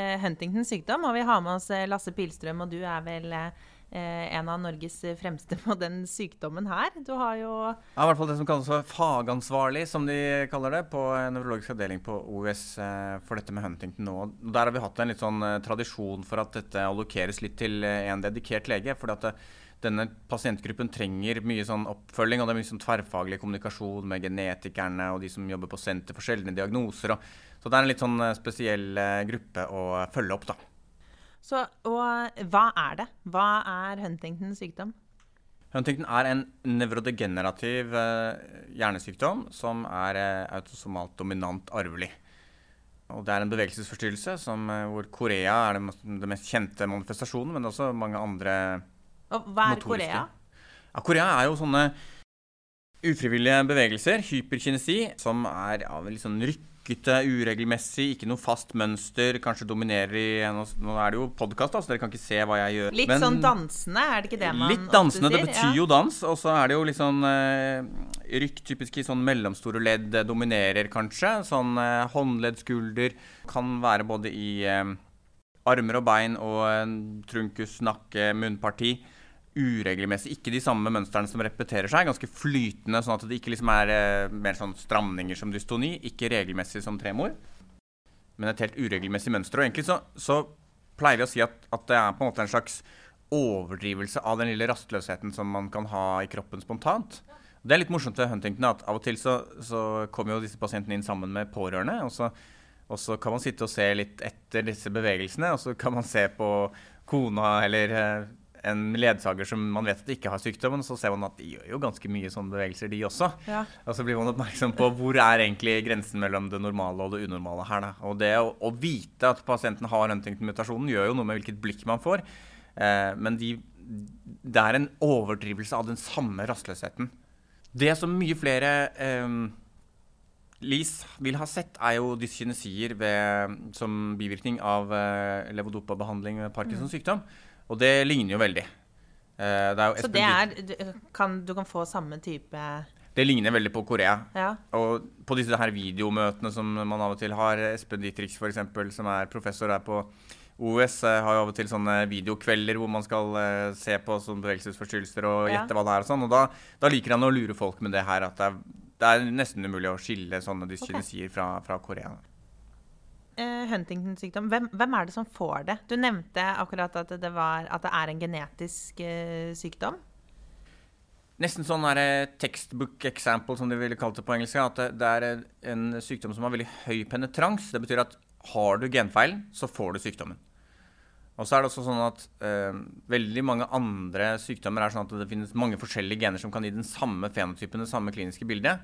eh, Huntingtons sykdom. Og vi har med oss eh, Lasse Pilstrøm, og du er vel eh, en av Norges fremste på den sykdommen her. Du har jo Ja, i hvert fall det som kalles for fagansvarlig, som de kaller det, på nevrologisk avdeling på OUS eh, for dette med Huntington nå. Der har vi hatt en litt sånn eh, tradisjon for at dette allokeres litt til eh, en dedikert lege. fordi at det, denne pasientgruppen trenger mye sånn oppfølging, og det er mye sånn tverrfaglig kommunikasjon med genetikerne og de som jobber på Senter for sjeldne diagnoser. Og, så det er en litt sånn eh, spesiell eh, gruppe å følge opp, da. Så, og hva er det? Hva er Huntingtons sykdom? Huntington er en nevrodegenerativ eh, hjernesykdom som er eh, autosomalt dominant arvelig. Og det er en bevegelsesforstyrrelse som, eh, hvor Korea er den mest- kjente manifestasjonen, men også mange andre hva er. Korea? Ja, Korea er jo sånne ufrivillige bevegelser, hyperkinesi, som er av litt sånn rykkete, uregelmessig, ikke noe fast mønster, kanskje dominerer i Nå, er det jo podkast, så dere kan ikke se hva jeg gjør. Litt men- sånn dansende, er det ikke det man Litt dansende. Det betyr Ja. jo dans. Og så er det jo litt sånn eh, rykk typisk i sånn mellomstore ledd eh, dominerer kanskje. Sånn eh, håndledd, skulder. Kan være både i eh, armer og bein og eh, trunkus, nakke, munnparti. Uregelmessig. Ikke de samme mønstrene som repeterer seg. Ganske flytende, sånn at det ikke liksom er eh, mer sånn stramninger som dystoni. Ikke regelmessig som tremor. Men et helt uregelmessig mønster. Og egentlig så, så pleier vi å si at, at det er på en måte en slags overdrivelse av den lille rastløsheten som man kan ha i kroppen spontant. Det er litt morsomt ved Huntington at av og til så, så kommer jo disse pasientene inn sammen med pårørende. Og så, og så kan man sitte og se litt etter disse bevegelsene, og så kan man se på kona eller eh, en ledsager som man vet at ikke har sykdommen, så ser man at de gjør jo ganske mye sånne bevegelser, de også. Ja. Og så blir man oppmerksom på hvor er egentlig grensen mellom det normale og det unormale her. Da. Og det å, å vite at pasienten har Huntington-mutasjonen, gjør jo noe med hvilket blikk man får. Eh, men de, det er en overdrivelse av den samme rastløsheten. Det som mye flere eh, LIS vil ha sett, er jo dyskinesier som bivirkning av eh, levodopa-behandling ved Parkinsons sykdom. Og det ligner jo veldig. Eh, det er jo Så det er du kan, du kan få samme type det ligner veldig på Korea. Ja. Og på disse her videomøtene som man av og til har, Espen Dietrich f.eks., som er professor her på OUS, eh, har jo av og til sånne videokvelder hvor man skal eh, se på sånne bevegelsesforstyrrelser og Ja. gjette hva det er og sånn. Og da, da liker han å lure folk med det her at det er, det er nesten umulig å skille sånne dyskinesier fra, fra Korea. Eh, Huntingtons sykdom, hvem, hvem er det som får det? Du nevnte akkurat at det, var, at det er en genetisk eh, sykdom. Nesten sånn her, eh, textbook example, som de ville kalt det på engelsk. At det, er en- en sykdom som har veldig høy penetrans. Det betyr at har du genfeilen, så får du sykdommen. Og så er det også sånn at eh, veldig mange andre sykdommer er sånn at det finnes mange forskjellige gener som kan gi den samme fenotypen, det samme kliniske bildet.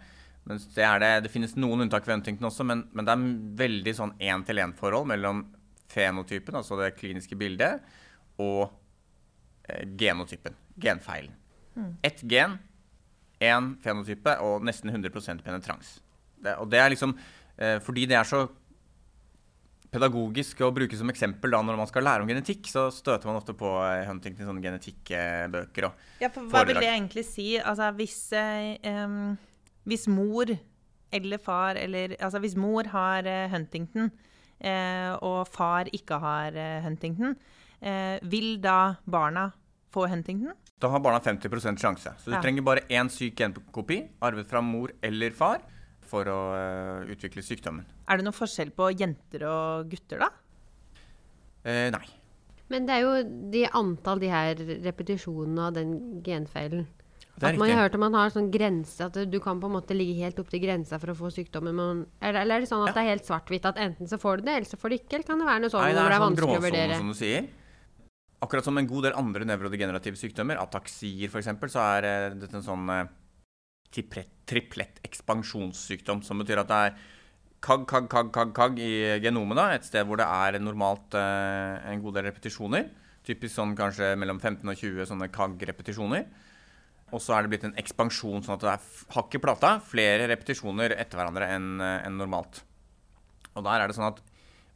Det, det, det finnes noen unntak ved Huntington også, men, men det er veldig sånn én-til-én-forhold mellom fenotypen, altså det kliniske bildet, og eh, genotypen, genfeilen. Ett gen, én fenotype og nesten 100% penetrans. Det, og det er liksom eh, Fordi det er så pedagogisk å bruke som eksempel da når man skal lære om genetikk, så støter man ofte på eh, Huntington sånne genetikkbøker. og Ja, for hva vil det egentlig si? Altså, hvis, eh, em, hvis mor eller far eller Altså, hvis mor har eh, Huntington, eh, og far ikke har eh, Huntington, eh, vil da barna få Huntington? Da har barna 50% sjanse. Så du Ja. trenger bare én syk genkopi, arvet fra mor eller far, for å uh, utvikle sykdommen. Er det noe forskjell på jenter og gutter, da? Eh, nei. Men det er jo de antall de her repetisjonene av den genfeilen. At man har hørt om man har sånn grense, at du kan på en måte ligge helt opp til grensa for å få sykdommen. Men, eller, eller er det sånn at Ja. det er helt svart-hvitt, at enten så får du det, eller så får du ikke? Eller kan det være noe sånn Nei, det er det er sånn vanskelig å vurdere? som du sier. Akkurat som en god del andre nevrodegenerative sykdommer, ataksier f.eks., så er eh, dette en sånn eh, triplett, triplett ekspansjonssykdom, som betyr at det er kagg, kagg, kagg, kagg, kagg i genomet, da, et sted hvor det er normalt eh, en god del repetisjoner. Typisk sånn kanskje mellom 15 og 20 sånne kagg-repetisjoner. Og så er det blitt en ekspansjon, sånn at det er hakk i plata, flere repetisjoner etter hverandre enn en normalt. Og der er det sånn at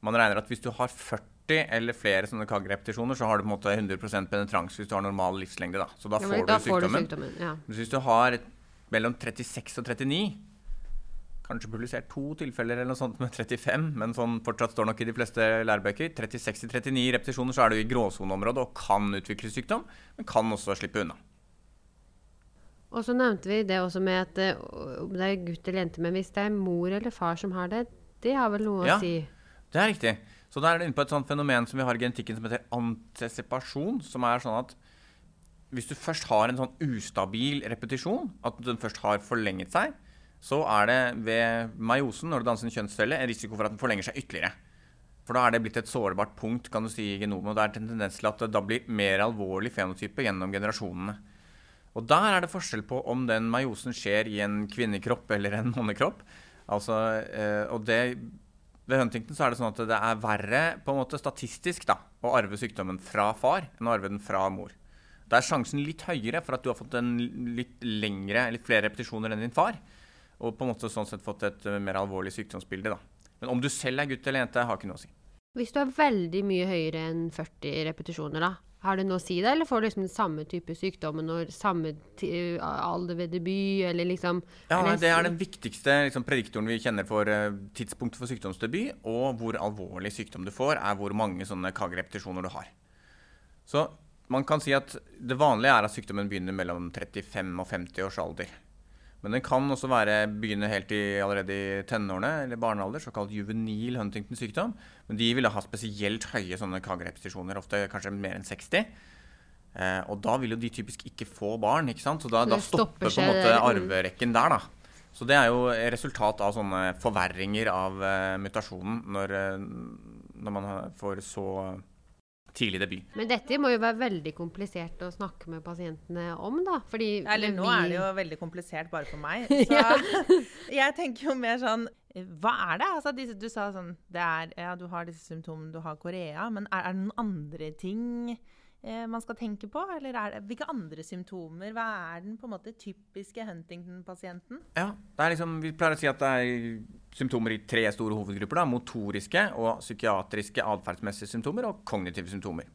man regner at hvis du har 40 eller flere sånne kagg-repetisjoner, så har du på en måte 100 penetrans hvis du har normal livslengde. Da. Så da Ja, får men du da får du sykdommen. Ja. Hvis du har mellom 36 og 39, kanskje publisert to tilfeller eller noe sånt med 35, men sånn fortsatt står nok i de fleste lærebøker. 36-39 repetisjoner, så er du i gråsoneområdet og kan utvikle sykdom, men kan også slippe unna. Og så nevnte vi det også med at eh, om det er gutt eller jente, men hvis det er mor eller far som har det, det har vel noe Ja. å si? Det er riktig. Så da er det inne på et sånt fenomen som vi har i genetikken som heter antisipasjon, som er sånn at hvis du først har en sånn ustabil repetisjon, at den først har forlenget seg, så er det ved meiosen, når du danser en kjønnscelle, en risiko for at den forlenger seg ytterligere. For da er det blitt et sårbart punkt kan du si, i genomet, og det er en tendens til at det da blir mer alvorlig fenotype gjennom generasjonene. Og der er det forskjell på om den meiosen skjer i en kvinnekropp eller en mannekropp. Altså, eh, og det, ved Huntington så er det sånn at det er verre på en måte statistisk da, å arve sykdommen fra far enn å arve den fra mor. Da er sjansen litt høyere for at du har fått en litt lengre, litt flere repetisjoner enn din far. Og på en måte sånn sett fått et mer alvorlig sykdomsbilde. da. Men om du selv er gutt eller jente, har ikke noe å si. Hvis du er veldig mye høyere enn 40 repetisjoner, da, har det noe å si det, eller får du liksom den samme type sykdommen når samme ti- alder ved debut, eller liksom Ja, er det- Det er den viktigste liksom, prediktoren vi kjenner for uh, tidspunktet for sykdomsdebut, og hvor alvorlig sykdom du får, er hvor mange sånne KG-repetisjoner du har. Så man kan si at det vanlige er at sykdommen begynner mellom 35 og 50 års alder. Men den kan også være, begynne helt i, allerede i tenårene eller barnealder, såkalt juvenil Huntingtons sykdom. Men de vil ha spesielt høye sånne KG-repetisjoner, ofte kanskje mer enn 60. Eh, og da vil jo de typisk ikke få barn, ikke sant? så da, Så da stopper på en måte arverekken der, da. Så det er jo resultat av sånne forverringer av uh, mutasjonen når, uh, når man får så tidlig debut. Men dette må jo være veldig komplisert å snakke med pasientene om, da. Fordi Eller nå vi- er det jo veldig komplisert bare for meg. Så jeg tenker jo mer sånn Hva er det? Altså, disse, du sa sånn det er, Ja, du har disse symptomene, du har korea, men er, er det noen andre ting man skal tenke på? Eller er det, hvilke andre symptomer? Hva er den på en måte typiske Huntington-pasienten? Ja, er liksom, Vi pleier å si at det er symptomer i tre store hovedgrupper. da, Motoriske og psykiatriske atferdsmessige symptomer og kognitive symptomer.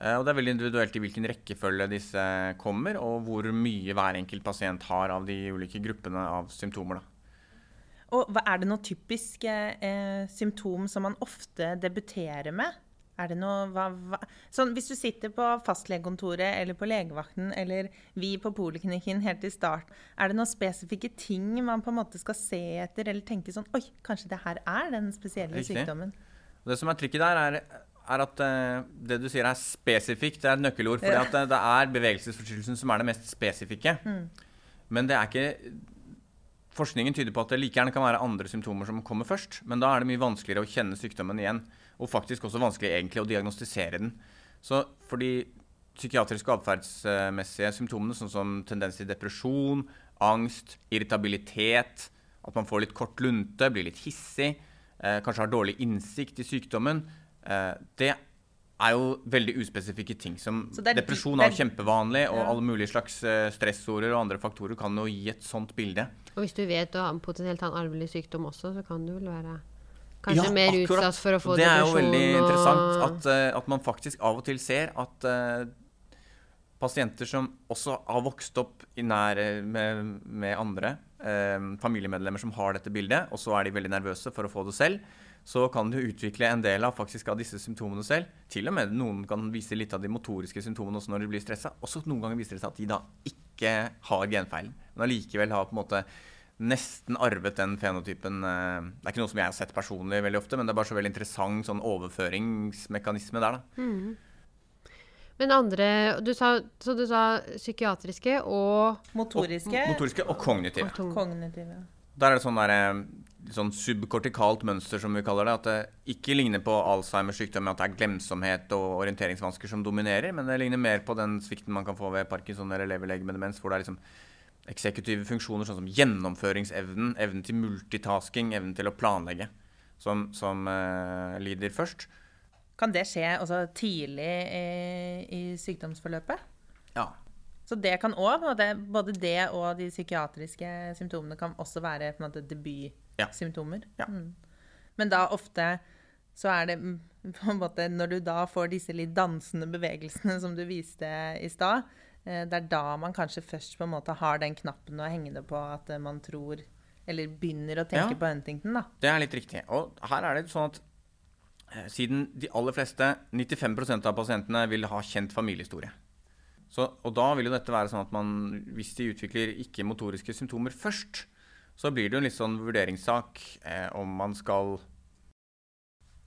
Eh, og Det er veldig individuelt i hvilken rekkefølge disse kommer, og hvor mye hver enkelt pasient har av de ulike gruppene av symptomer. da. Og er det noe typisk eh, symptom som man ofte debuterer med? Er det noe, hva, hva, sånn, hvis du sitter på fastlegekontoret eller på legevakten eller vi på poliklinikken helt i start, er det noen spesifikke ting man på en måte skal se etter eller tenke sånn Oi, kanskje det her er den spesielle Riktig. sykdommen? Det som er trikket der, er, er at uh, det du sier er spesifikt. Det er et nøkkelord. For Ja. at det, er bevegelsesforstyrrelsen som er det mest spesifikke. Men det er ikke Forskningen tyder på at det like gjerne kan være andre symptomer som kommer først. Men da er det mye vanskeligere å kjenne sykdommen igjen. Og faktisk også vanskelig egentlig å diagnostisere den. Så for de psykiatriske og atferdsmessige symptomene, sånn som tendens til depresjon, angst, irritabilitet, at man får litt kort lunte, blir litt hissig, eh, kanskje har dårlig innsikt i sykdommen, eh, det er jo veldig uspesifikke ting. Som er depresjon er er- jo kjempevanlig, og Ja. alle mulige slags eh, stressorder og andre faktorer kan jo gi et sånt bilde. Og hvis du vet du har potensielt har en arvelig sykdom også, så kan du vel være kanskje Ja, mer akkurat. utsatt for å få depresjon. det er jo veldig og interessant at, eh, at man faktisk av og til ser at uh, pasienter som også har vokst opp i nær eh, med, med andre uh, familiemedlemmer som har dette bildet, og så er de veldig nervøse for å få det selv, så kan du utvikle en del av faktisk av disse symptomene selv. Til og med noen kan vise litt av de motoriske symptomene også når de blir stressa. Også noen ganger viser det seg at de da ikke har genfeilen, men allikevel har på en måte nesten arvet den fenotypen. eh, Det er ikke noe som jeg har sett personlig veldig ofte, men det er bare så veldig interessant sånn overføringsmekanisme der, da. Men andre du sa, Så du sa psykiatriske og Motoriske Og, motoriske og kognitive. og kognitive. Der er det sånn, der, eh, sånn subkortikalt mønster, som vi kaller det. At det ikke ligner på Alzheimers sykdom, med at det er glemsomhet og orienteringsvansker som dominerer, men det ligner mer på den svikten man kan få ved Parkinson eller leverlegemedemens, med demens, hvor det er liksom eksekutive funksjoner, sånn som gjennomføringsevnen, evnen til multitasking, evnen til å planlegge, som, som uh, lider først. Kan det skje også tidlig i, i sykdomsforløpet? Ja. Så det kan òg, både det og de psykiatriske symptomene kan også være på en måte debutsymptomer. Ja. Mm. Men da ofte så er det mm, på en måte Når du da får disse litt dansende bevegelsene som du viste i stad, det er da man kanskje først på en måte har den knappen å henge det på at eh, man tror eller begynner å tenke Ja. på Huntington, da. Det er litt riktig. Og her er det sånn at eh, siden de aller fleste, 95% av pasientene, vil ha kjent familiehistorie. Så, og da vil jo dette være sånn at man, hvis de utvikler ikke-motoriske symptomer først, så blir det jo en litt sånn vurderingssak eh, om man skal eh,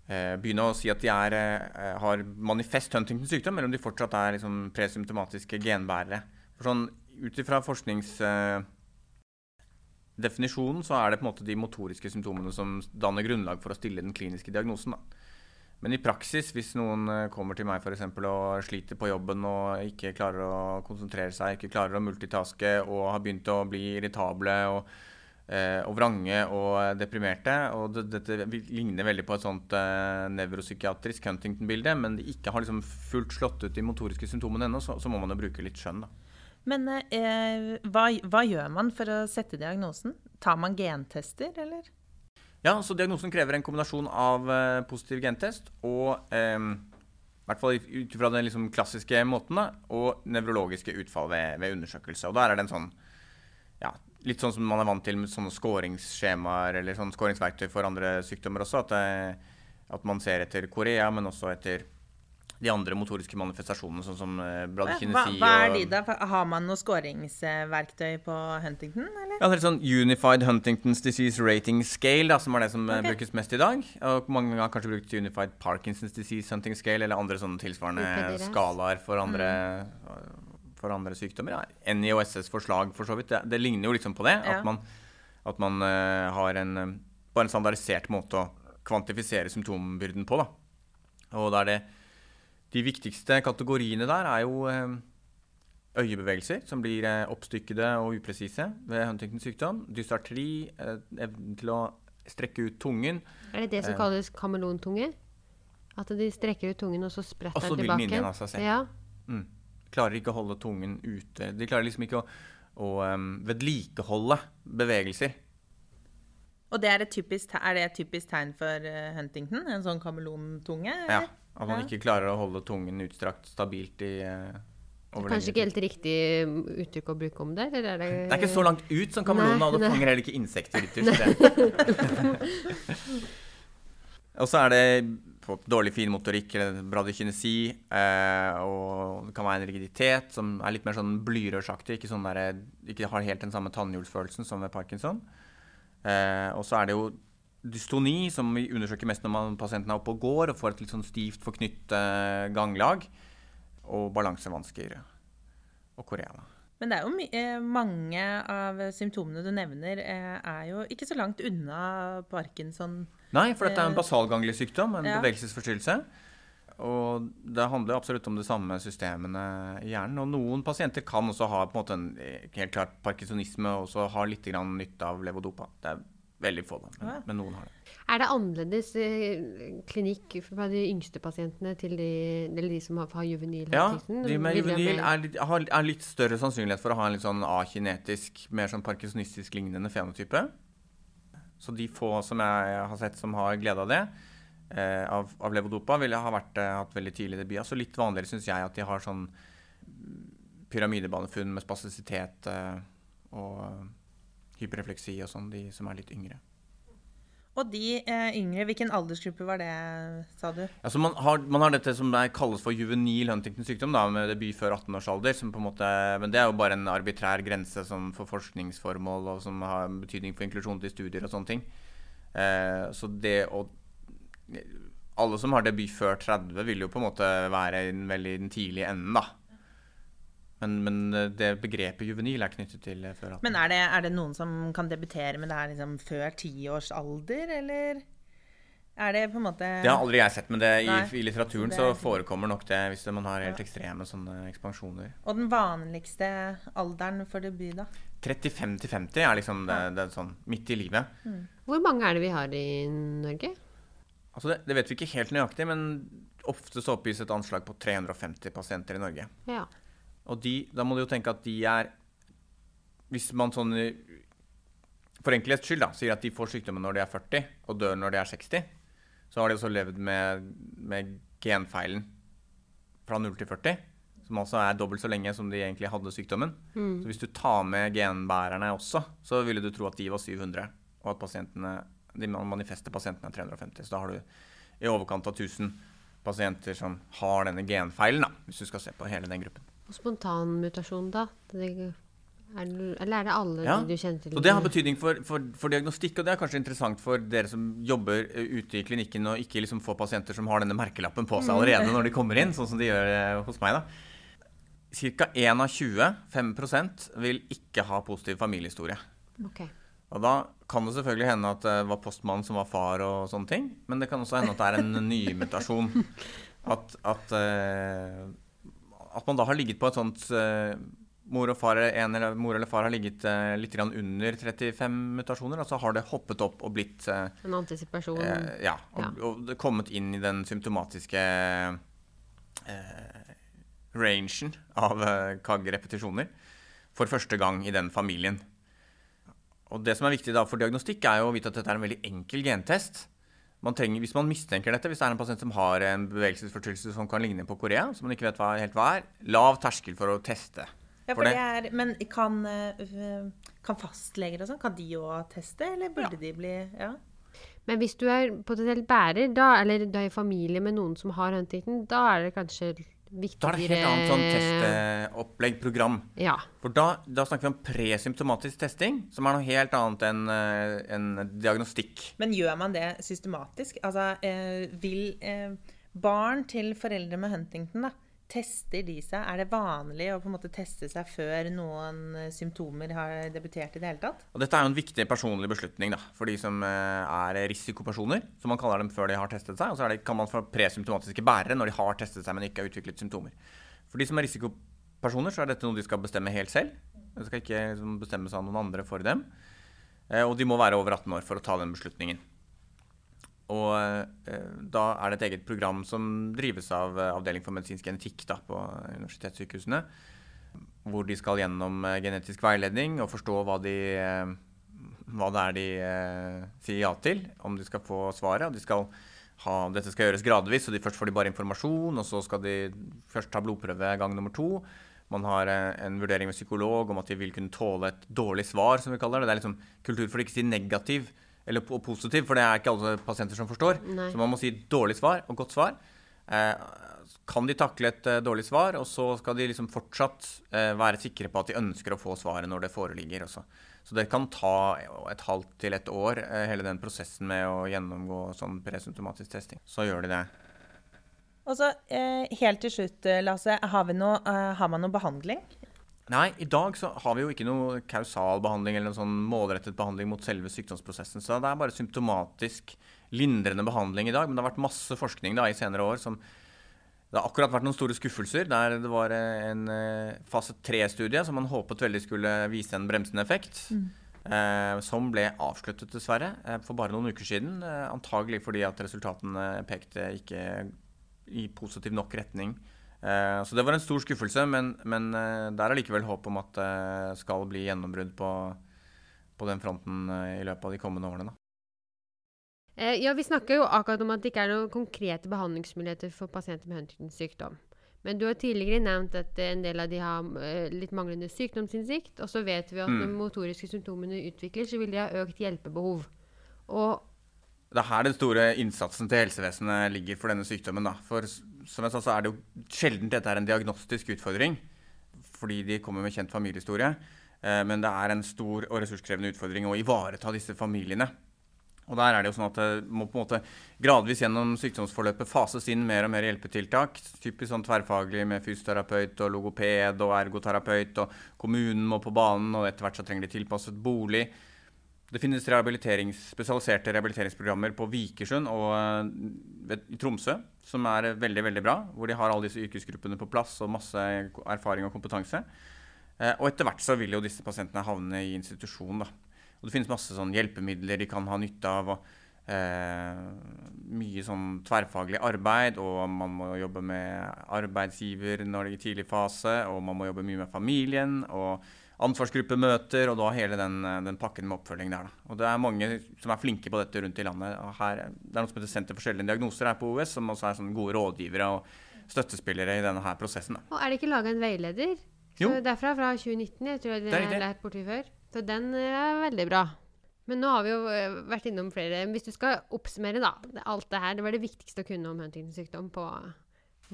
begynne å si at de er, eh, har manifest Huntingtons sykdom, eller om de fortsatt er liksom, presymptomatiske genbærere. For sånn, Ut ifra forskningsdefinisjonen så er det på en måte de motoriske symptomene som danner grunnlag for å stille den kliniske diagnosen. Da. Men i praksis, hvis noen eh, kommer til meg for eksempel og sliter på jobben og ikke klarer å konsentrere seg, ikke klarer å multitaske og har begynt å bli irritable og, eh, og vrange og deprimerte og det, Dette ligner veldig på et sånt eh, nevropsykiatrisk Huntington-bilde, men de ikke har liksom fullt slått ut de motoriske symptomene ennå, så, så må man jo bruke litt skjønn. da. Men eh, hva, hva gjør man for å sette diagnosen? Tar man gentester, eller? Ja, så diagnosen krever en kombinasjon av eh, positiv gentest og eh, i hvert fall ut fra den liksom klassiske måten, da, og nevrologiske utfall ved, ved undersøkelse. Og der er det en sånn ja, litt sånn som man er vant til med sånne skåringsskjemaer eller sånne skåringsverktøy for andre sykdommer også. At, det, at man ser etter Korea, men også etter de andre motoriske manifestasjonene, sånn som bradykinesi Hva, hva er de, da? Har man noe skåringsverktøy på Huntington, eller? Ja, det er sånn Unified Huntington's Disease Rating Scale, da, som er det som okay. Brukes mest i dag. Og mange har kanskje brukt Unified Parkinson's Disease Hunting Scale eller andre sånne tilsvarende skalaer for andre, for andre sykdommer. Ja. NIOSS forslag, for så vidt. Det, det ligner jo liksom på det. Ja. At man, at man uh, har en, eh, bare en standardisert måte å kvantifisere symptombyrden på. Da. Og da er det De viktigste kategoriene der er jo uh, øyebevegelser som blir oppstykkede og upresise ved Huntingtons sykdom. Dysartri, evnen til å strekke ut tungen. Er det det som kalles kameleontunge? At de strekker ut tungen, og så spretter Og så den vil den inn igjen av seg selv. Ja. Mm. Klarer ikke å holde tungen ute. De klarer liksom ikke å, å um, vedlikeholde bevegelser. Og det er, et typisk, er det et typisk tegn for eh, Huntington? En sånn kameleontunge? Ja. At man Ja. ikke klarer å holde tungen utstrakt stabilt i uh, over Kanskje ikke helt riktig um, uttrykk å bruke om det? Eller er det, Det er ikke så langt ut som kameleonen, og det fanger heller ikke insekter ytterst. og så er det på dårlig finmotorikk eller bradykinesi, eh, og det kan være en rigiditet som er litt mer sånn blyrørsaktig, ikke, sånn der, ikke har helt den samme tannhjulsfølelsen som ved parkinson. Eh, og så er det jo dystoni, som vi undersøker mest når man, pasienten er oppe og går og får et litt sånn stivt forknytt eh, ganglag, og balansevansker og korea. Men det er jo eh, mange av symptomene du nevner, eh, er jo ikke så langt unna parkinson. Nei, for dette er en Eh, basalgangliesykdom, en ja. bevegelsesforstyrrelse. Og det handler absolutt om de samme systemene i hjernen. Og noen pasienter kan også ha på en måte en eh, helt klart parkinsonisme og så ha litt grann nytte av levodopa. Det er veldig få, da, men, Ja. men noen har det. Er det annerledes eh, klinikk fra de yngste pasientene til de, eller de som har, har juvenil Ja, de med juvenil er, er litt større sannsynlighet for å ha en litt sånn akinetisk, mer sånn parkinsonistisk lignende fenotype. Så de få som jeg har sett som har glede av det, eh, av, av levodopa, ville ha vært, eh, hatt veldig tidlig debut. Altså litt vanligere syns jeg at de har sånn pyramidebanefunn med spasisitet eh, og hyperrefleksi og sånn, de som er litt yngre. Og de eh, yngre, hvilken aldersgruppe var det, sa du? Altså man, har, man har dette som kalles for juvenil Huntingtons sykdom, da, med debut før 18 års alder. Som på en måte, men det er jo bare en arbitrær grense som for forskningsformål og som har betydning for inklusjon til studier og sånne ting. Eh, så det å Alle som har debut før 30, vil jo på en måte være i den veldig den tidlige enden, da. Men, men eh, det begrepet juvenil er knyttet til eh, før 18. Men er det, er det noen som kan debutere med det her liksom før tiårsalder, års alder, eller er det på en måte Det har aldri jeg sett, men det, i, i litteraturen det så er- forekommer nok det hvis man har helt ekstreme sånne ekspansjoner. Og den vanligste alderen for debut, da? 35 til 50 er liksom det, det er sånn midt i livet. Hvor mange er det vi har i Norge? Altså det, det vet vi ikke helt nøyaktig, men ofte så oppgis et anslag på 350 pasienter i Norge. Ja. Og de, da må du jo tenke at de er Hvis man sånn for enkelhets skyld da, sier at de får sykdommen når de er 40 og dør når de er 60, så har de også levd med, med genfeilen fra 0 til 40. som altså er dobbelt så lenge som de egentlig hadde sykdommen. Mm. Så hvis du tar med genbærerne også, så ville du tro at de var 700, og at pasientene, de manifeste pasientene er 350. Så da har du i overkant av 1000 pasienter som har denne genfeilen, da, hvis du skal se på hele den gruppen. Og spontanmutasjon, da? Det, er eller er det alle Ja, du kjenner til? Og Det har betydning for, for, for diagnostikk, og det er kanskje interessant for dere som jobber eh, ute i klinikken og ikke liksom får pasienter som har denne merkelappen på seg allerede når de kommer inn, sånn som de gjør eh, hos meg. da. Ca. 1 av 20, 5 vil ikke ha positiv familiehistorie. Okay. Og da kan det selvfølgelig hende at det var postmannen som var far og sånne ting. Men det kan også hende at det er en nymutasjon. At, at, eh, at man da har ligget på et sånt eh, mor, og far, en eller, mor eller far har ligget eh, litt grann under 35 mutasjoner, og så har det hoppet opp og blitt eh, En antisipasjon. eh, Ja, og, Ja. og det kommet inn i den symptomatiske eh, rangen av eh, KAG-repetisjoner for første gang i den familien. Og det som er viktig da for diagnostikk, er jo å vite at dette er en veldig enkel gentest. Man trenger, hvis man mistenker dette, hvis det er en pasient som har en bevegelsesforstyrrelse som kan ligne på Korea, som man ikke vet hva, helt hva er, lav terskel for å teste. Ja, For for det- det er, men kan, eh, kan fastleger og sånn, kan de òg teste, eller burde de bli Ja. Men hvis du er potensielt bærer, da, eller du er i familie med noen som har Huntington, da er det kanskje viktigere Da er det et helt annet sånn testopplegg, program. Ja. For da, da snakker vi om presymptomatisk testing, som er noe helt annet enn en diagnostikk. Men gjør man det systematisk? Altså, eh, vil eh, barn til foreldre med Huntington, da, tester de seg? Er det vanlig å på en måte teste seg før noen eh, symptomer har debutert i det hele tatt? Og dette er jo en viktig personlig beslutning da, for de som eh, er risikopersoner, som man kaller dem før de har testet seg. Og så det, kan man få presymptomatiske bærere når de har testet seg, men ikke har utviklet symptomer. For de som er risikopersoner, så er dette noe de skal bestemme helt selv. Det skal ikke liksom, bestemmes av noen andre for dem. Eh, og de må være over 18 år for å ta den beslutningen. Og eh, da er det et eget program som drives av eh, Avdeling for medisinsk genetikk da, på universitetssykehusene. Hvor de skal gjennom eh, genetisk veiledning og forstå hva, de, hva det er de sier ja til. Om de skal få svaret. De skal ha, dette skal gjøres gradvis, så de først får de bare informasjon. Og så skal de først ta blodprøve gang nummer to. Man har en vurdering med psykolog om at de vil kunne tåle et dårlig svar, som vi kaller det. Det er liksom kultur for å ikke si negativ eller po- positiv, for det er ikke alle pasienter som forstår. Nei. Så man må si dårlig svar og godt svar. Eh, kan de takle et eh, dårlig svar, og så skal de liksom fortsatt eh, være sikre på at de ønsker å få svaret når det foreligger også. Så det kan ta et halvt til et år, eh, hele den prosessen med å gjennomgå sånn presymptomatisk testing. Så gjør de det. Og så eh, helt til slutt, eh, Lasse. Har, vi noe, eh, har man noe behandling? Nei, i dag så har vi jo ikke noe kausal behandling eller en sånn målrettet behandling mot selve sykdomsprosessen. Så det er bare symptomatisk lindrende behandling i dag. Men det har vært masse forskning da i senere år som Det har akkurat vært noen store skuffelser der det var eh, en eh, fase 3-studie som man håpet veldig skulle vise en bremsende effekt. Eh, som ble avsluttet, dessverre, eh, for bare noen uker siden. Eh, antagelig fordi at resultatene pekte ikke i positiv nok retning. Eh, så det var en stor skuffelse, men, men der er likevel håp om at det skal bli gjennombrudd på, på den fronten eh, i løpet av de kommende årene. Da. Eh, ja, vi snakker jo akkurat om at det ikke er noen konkrete behandlingsmuligheter for pasienter med Huntingtons sykdom. Men du har tidligere nevnt at eh, en del av de har eh, litt manglende sykdomsinnsikt. Og så vet vi at Mm. når motoriske symptomene utvikler, så vil de ha økt hjelpebehov. Og Det er her den store innsatsen til helsevesenet ligger for denne sykdommen. Da. For som jeg sa, så er det jo sjelden dette er en diagnostisk utfordring, fordi de kommer med kjent familiehistorie. Eh, men det er en stor og ressurskrevende utfordring å ivareta disse familiene. Og der er det jo sånn at det må på en måte gradvis gjennom sykdomsforløpet fases inn mer og mer hjelpetiltak. Typisk sånn tverrfaglig med fysioterapeut og logoped og ergoterapeut. Og kommunen må på banen, og etter hvert så trenger de tilpasset bolig. Det finnes rehabiliterings, spesialiserte rehabiliteringsprogrammer på Vikersund og eh, Tromsø, som er veldig veldig bra. Hvor de har alle disse yrkesgruppene på plass og masse erfaring og kompetanse. Eh, og etter hvert så vil jo disse pasientene havne i institusjon. da. Og det finnes masse sånn hjelpemidler de kan ha nytte av. og eh, Mye sånn tverrfaglig arbeid, og man må jobbe med arbeidsgiver når det er i tidlig fase. Og man må jobbe mye med familien. og ansvarsgruppemøter, og da hele den, eh, den pakken med oppfølging der. Da. Og det er mange som er flinke på dette rundt i landet. Og her, det er noe som heter Senter for sjeldne diagnoser her på OS, som også er gode rådgivere og støttespillere i denne her prosessen. Da. Og er det ikke laga en veileder? Jo. Så derfra fra 2019. Jeg tror jeg Det er lært borti før. Så den eh, er veldig bra. Men nå har vi jo eh, vært innom flere Hvis du skal oppsummere da, alt det her, det var det viktigste å kunne om Huntingtons sykdom på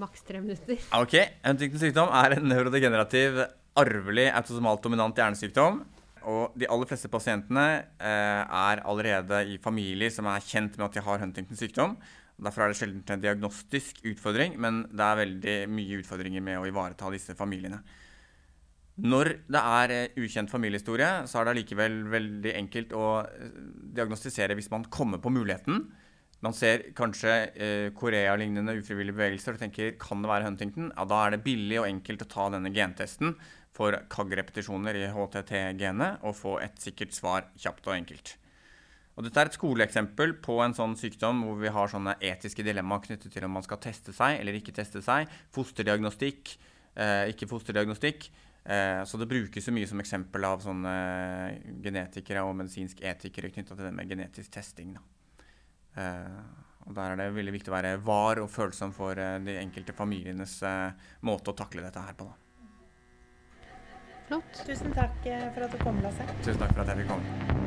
maks tre minutter. Ok, Huntingtons sykdom er en neurodegenerativ, arvelig autosomalt dominant hjernesykdom. Og de aller fleste pasientene eh, er allerede i familier som er kjent med at de har Huntingtons sykdom. Derfor er det sjelden en diagnostisk utfordring, men det er veldig mye utfordringer med å ivareta disse familiene. Når det er eh, ukjent familiehistorie, så er det allikevel veldig enkelt å eh, diagnostisere hvis man kommer på muligheten. Man ser kanskje eh, Korea-lignende ufrivillige bevegelser og tenker kan det være Huntington? Ja, Da er det billig og enkelt å ta denne gentesten for KAG-repetisjoner i HTT-genet og få et sikkert svar kjapt og enkelt. Og dette er et skoleeksempel på en sånn sykdom hvor vi har sånne etiske dilemmaer knyttet til om man skal teste seg eller ikke teste seg. Fosterdiagnostikk, eh, ikke fosterdiagnostikk. Eh, så det brukes så mye som eksempel av sånne genetikere og medisinsk etikere knytta til det med genetisk testing. Da. Eh, og Der er det veldig viktig å være var og følsom for eh, de enkelte familienes eh, måte å takle dette her på. Da. Flott. Tusen takk for at du kom, Lasse. Tusen takk for at jeg fikk komme.